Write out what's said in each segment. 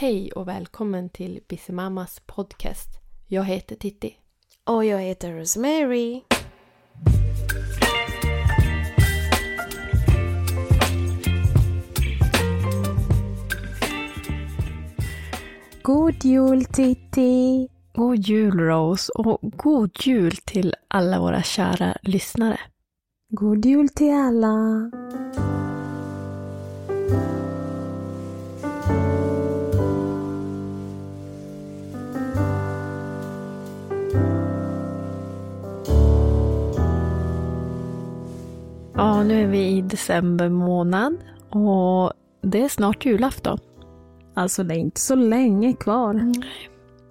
Hej och välkommen till Bissemammas podcast. Jag heter Titti. Och jag heter Rosemary. God jul Titti! God jul Rose och god jul till alla våra kära lyssnare. God jul till alla! Ja, nu är vi i december månad och det är snart julafton. Alltså det är inte så länge kvar.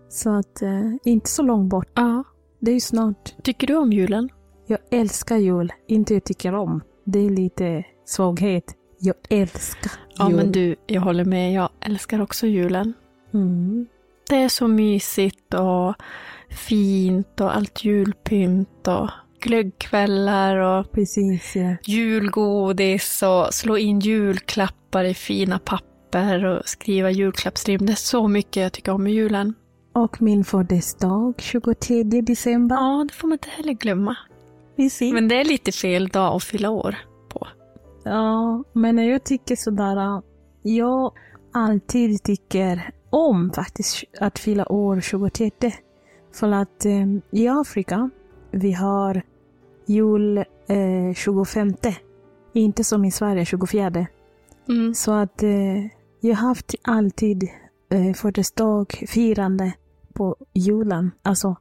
Så att, eh, inte så långt bort. Ja. Det är ju snart. Tycker du om julen? Jag älskar jul. Inte jag tycker om. Det är lite svaghet. Jag älskar jul. Ja, men du, jag håller med. Jag älskar också julen. Mm. Det är så mysigt och fint och allt julpynt och glöggkvällar och Precis, ja. julgodis och slå in julklappar i fina papper och skriva julklappsrim. Det är så mycket jag tycker om med julen. Och min födelsedag, 23 december. Ja, det får man inte heller glömma. Precis. Men det är lite fel dag att fylla år på. Ja, men jag tycker sådär, jag alltid tycker om faktiskt att fylla år 23. För att eh, i Afrika, vi har jul eh, 25. Inte som i Sverige 24. Mm. Så att eh, jag har haft alltid eh, födelsedag, firande på julen. Alltså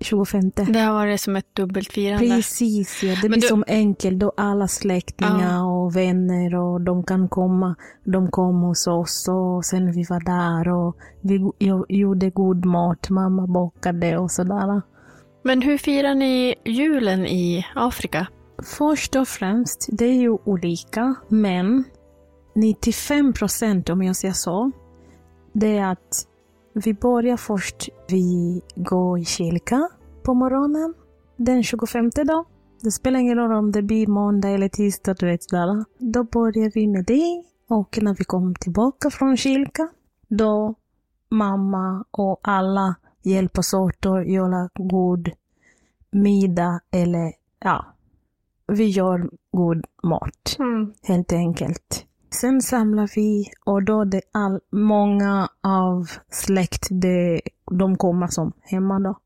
25. Det har varit som ett dubbelfirande. Precis, ja. Det Men blir du- som enkelt då alla släktingar och vänner och de kan komma. De kom hos oss och sen vi var där och vi gjorde god mat, mamma bakade och sådär. Men hur firar ni julen i Afrika? Först och främst, det är ju olika, men 95 procent om jag säger så, det är att vi börjar först, vi går i kyrka på morgonen den 25 då. Det spelar ingen roll om det blir måndag eller tisdag, du vet sådär. Då börjar vi med det och när vi kommer tillbaka från kyrka, då mamma och alla hjälps åt att göra god middag eller ja, vi gör god mat helt enkelt. Sen samlar vi och då det all, många av släkt, det, de kommer som hemma då.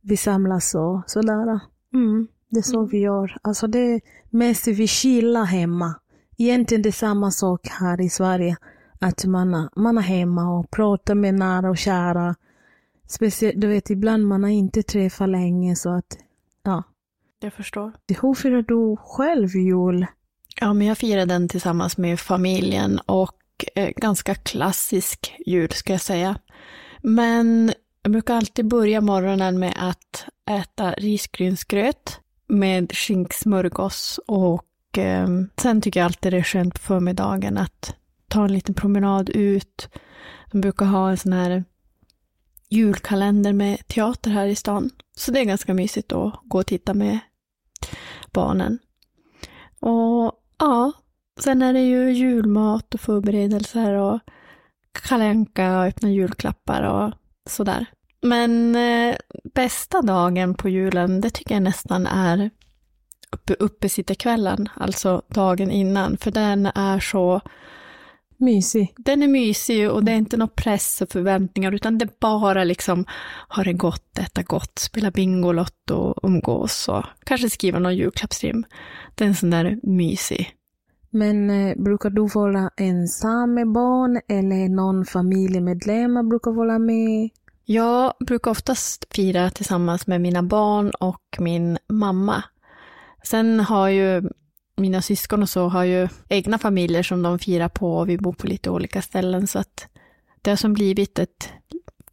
Vi samlas och sådär. Mm, det är så vi gör. Alltså det är mest vi chillar hemma. Egentligen det är samma sak här i Sverige. Att man, är- man är hemma och pratar med nära och kära. Speciellt, du vet ibland man har inte träffat länge så att, ja. Jag förstår. Hur firar du själv jul? Ja, men jag firar den tillsammans med familjen och eh, ganska klassisk jul ska jag säga. Men jag brukar alltid börja morgonen med att äta risgrynsgröt med skinksmörgås och eh, sen tycker jag alltid det är skönt på förmiddagen att ta en liten promenad ut. De brukar ha en sån här julkalender med teater här i stan. Så det är ganska mysigt att gå och titta med barnen. Och ja, sen är det ju julmat och förberedelser och kalanka och öppna julklappar och sådär. Men eh, bästa dagen på julen, det tycker jag nästan är uppe, uppesittarkvällen, alltså dagen innan, för den är så Mysig. den är mysig och det är inte någon press och förväntningar utan det är bara liksom ha det gott, äta gott, spela Bingolotto umgås och kanske skriva någon julklappsrim. Det är en sån där mysig. Men eh, brukar du vara ensam med barn eller någon familjemedlem brukar vara med? Jag brukar oftast fira tillsammans med mina barn och min mamma. Sen har ju mina syskon och så har ju egna familjer som de firar på och vi bor på lite olika ställen så att det har som blivit ett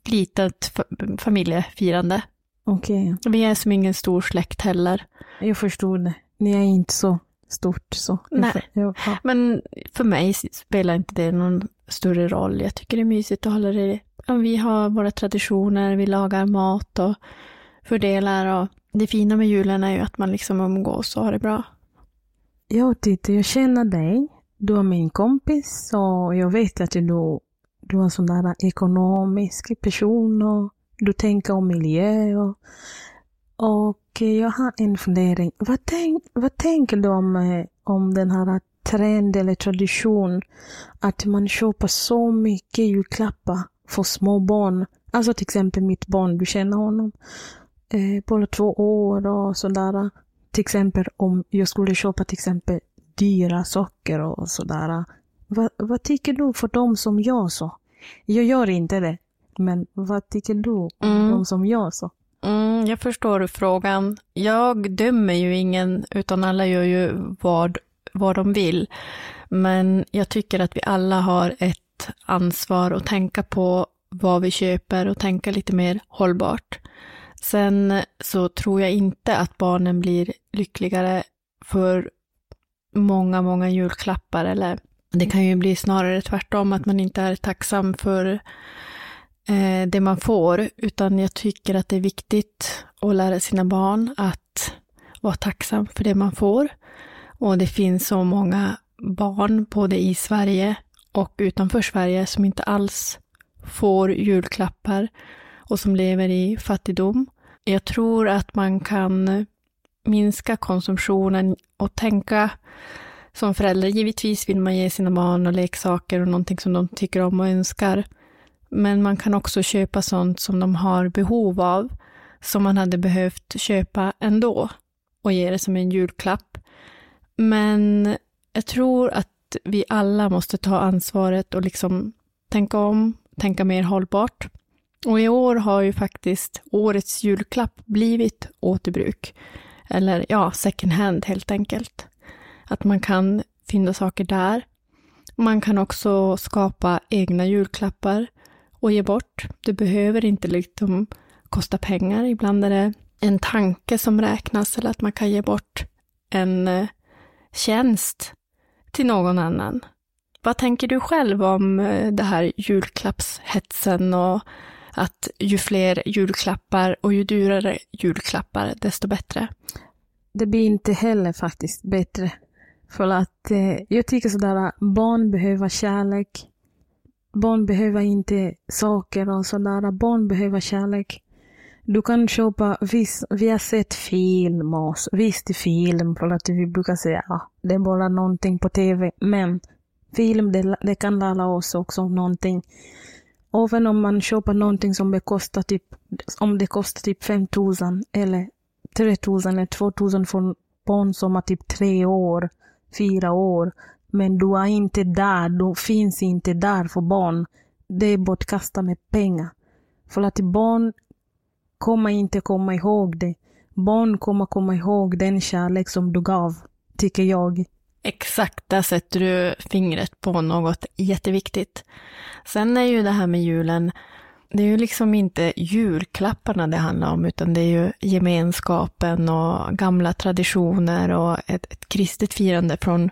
litet fa- familjefirande. Okej, Vi är som ingen stor släkt heller. jag förstod det. Ni är inte så stort så. Jag Nej. för- Ja. Men för mig spelar inte det någon större roll. Jag tycker det är mysigt att hålla det. Vi har våra traditioner, vi lagar mat och fördelar. Och det fina med julen är ju att man liksom umgås och har det bra. Jag tittar, jag känner dig. Du är min kompis och jag vet att du du är en sån där ekonomisk person och du tänker om miljö och, och jag har en fundering. Vad, tänk, vad tänker du om, eh, om den här trend eller tradition att man köper så mycket julklappar för små barn? Alltså till exempel mitt barn, du känner honom, eh, båda två år och sådär. Till exempel om jag skulle köpa till exempel dyra socker och sådär. Va, vad tycker du för dem som gör så? Jag gör inte det. Men vad tycker du om mm. de som gör så? Mm, jag förstår frågan. Jag dömer ju ingen, utan alla gör ju vad, vad de vill. Men jag tycker att vi alla har ett ansvar att tänka på vad vi köper och tänka lite mer hållbart. Sen så tror jag inte att barnen blir lyckligare för många, många julklappar eller det kan ju bli snarare tvärtom, att man inte är tacksam för eh, det man får, utan jag tycker att det är viktigt att lära sina barn att vara tacksam för det man får. Och det finns så många barn, både i Sverige och utanför Sverige, som inte alls får julklappar och som lever i fattigdom. Jag tror att man kan minska konsumtionen och tänka som förälder. Givetvis vill man ge sina barn och leksaker och någonting som de tycker om och önskar. Men man kan också köpa sånt som de har behov av, som man hade behövt köpa ändå och ge det som en julklapp. Men jag tror att vi alla måste ta ansvaret och liksom tänka om, tänka mer hållbart. Och i år har ju faktiskt årets julklapp blivit återbruk. Eller ja, second hand helt enkelt. Att man kan finna saker där. Man kan också skapa egna julklappar och ge bort. Det behöver inte liksom kosta pengar. Ibland är det en tanke som räknas eller att man kan ge bort en eh, tjänst till någon annan. Vad tänker du själv om eh, det här julklappshetsen och att ju fler julklappar och ju dyrare julklappar, desto bättre? Det blir inte heller faktiskt bättre. För att eh, jag tycker sådär, barn behöver kärlek. Barn behöver inte saker och sådär. Barn behöver kärlek. Du kan köpa, visst, vi har sett film och visst film, för att vi brukar säga ja, det är bara någonting på tv. Men film, det, det kan lära oss också någonting. Även om man köper någonting som det kostar typ, om det kostar typ 5000 eller 3000 eller 2000 för barn som har typ tre år fyra år, men du är inte där, du finns inte där för barn. Det är bortkastat med pengar. För att barn kommer inte komma ihåg det. Barn kommer komma ihåg den kärlek som du gav, tycker jag. Exakt, där sätter du fingret på något jätteviktigt. Sen är ju det här med julen, det är ju liksom inte julklapparna det handlar om, utan det är ju gemenskapen och gamla traditioner och ett, ett kristet firande från,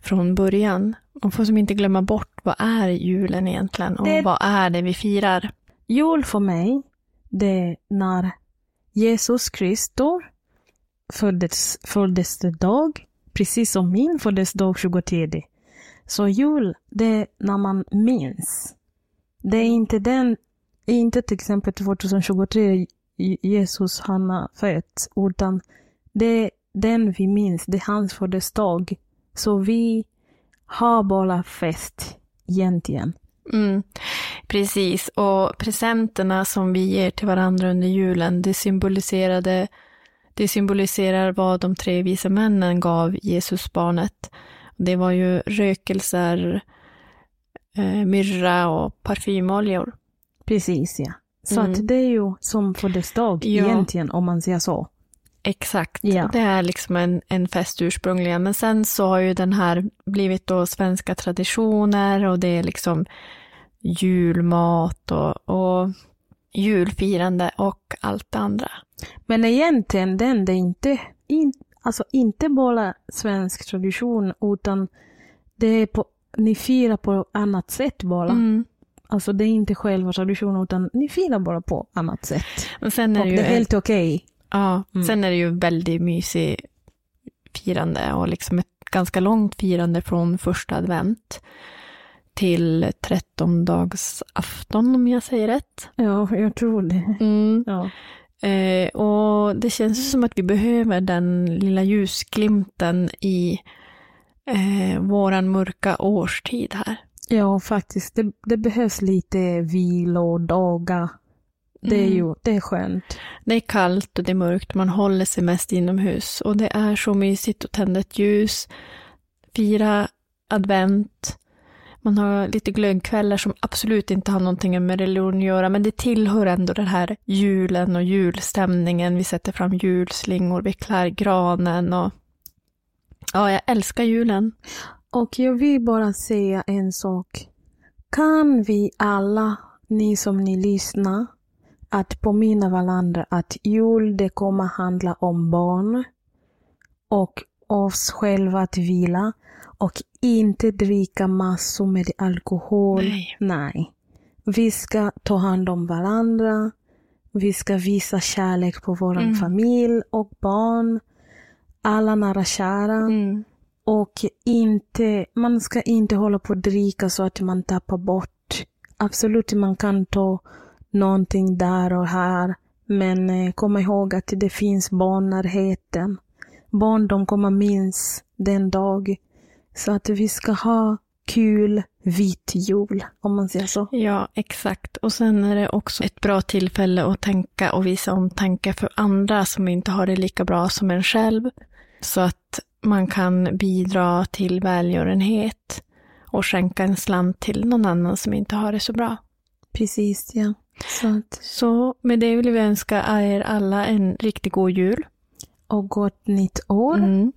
från början. Man får som inte glömma bort, vad är julen egentligen och det... vad är det vi firar? Jul för mig, det är när Jesus Kristus föddes, föddes dag, precis som min födelsedag 23. Så jul, det är när man minns. Det är inte den inte till exempel 2023 Jesus han har fött, utan det är den vi minns, det är hans födelsedag. Så vi har bara fest egentligen. Mm, precis, och presenterna som vi ger till varandra under julen, det symboliserade det symboliserar vad de tre visa männen gav Jesusbarnet. Det var ju rökelser, eh, myrra och parfymoljor. Precis ja. Så mm. att det är ju som födelsedag ja. egentligen om man säger så. Exakt, ja. det är liksom en, en fest ursprungligen. Men sen så har ju den här blivit då svenska traditioner och det är liksom julmat och, och julfirande och allt det andra. Men egentligen den, det är inte, in, alltså inte bara svensk tradition utan det är på, ni firar på annat sätt bara. Mm. Alltså det är inte själva traditionen utan ni firar bara på annat sätt. Men sen är och det, det är helt okej. Okay. Ja, mm. sen är det ju väldigt mysigt firande och liksom ett ganska långt firande från första advent till trettondagsafton om jag säger rätt. Ja, jag tror det. Mm. Ja. Eh, och det känns som att vi behöver den lilla ljusglimten i eh, våran mörka årstid här. Ja, faktiskt. Det, det behövs lite vilodagar. Det är Mm. ju det är skönt. Det är kallt och det är mörkt, man håller sig mest inomhus och det är så mysigt att tända ett ljus, fira advent, man har lite glöggkvällar som absolut inte har någonting med religion att göra, men det tillhör ändå den här julen och julstämningen. Vi sätter fram julslingor, vi klär granen och ja, jag älskar julen. Och jag vill bara säga en sak. Kan vi alla, ni som ni lyssnar, att påminna varandra att jul det kommer handla om barn och oss själva att vila och inte dricka massor med alkohol. Nej. Nej. Vi ska ta hand om varandra. Vi ska visa kärlek på vår Mm. familj och barn. Alla nära och kära. Mm. Och inte, man ska inte hålla på att dricka så att man tappar bort. Absolut, man kan ta någonting där och här. Men eh, kom ihåg att det finns barnnärheten. Barn, de kommer minst den dag. Så att vi ska ha kul vit jul, om man säger så. Ja, exakt. Och sen är det också ett bra tillfälle att tänka och visa omtanke för andra som inte har det lika bra som en själv. Så att man kan bidra till välgörenhet och skänka en slant till någon annan som inte har det så bra. Precis, ja. Så att, Så med det vill vi önska er alla en riktigt god jul. och gott nytt år. Mm.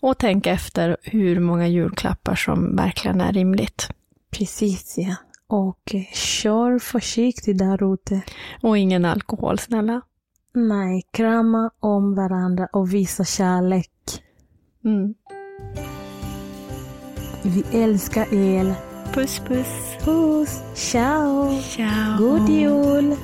Och tänk efter hur många julklappar som verkligen är rimligt. Precis, ja. Och kör försiktigt där ute. Och ingen alkohol, snälla. Nej, krama om varandra och visa kärlek. Mm. Vi älskar er. Puss, puss. Puss! Ciao! Ciao. God jul!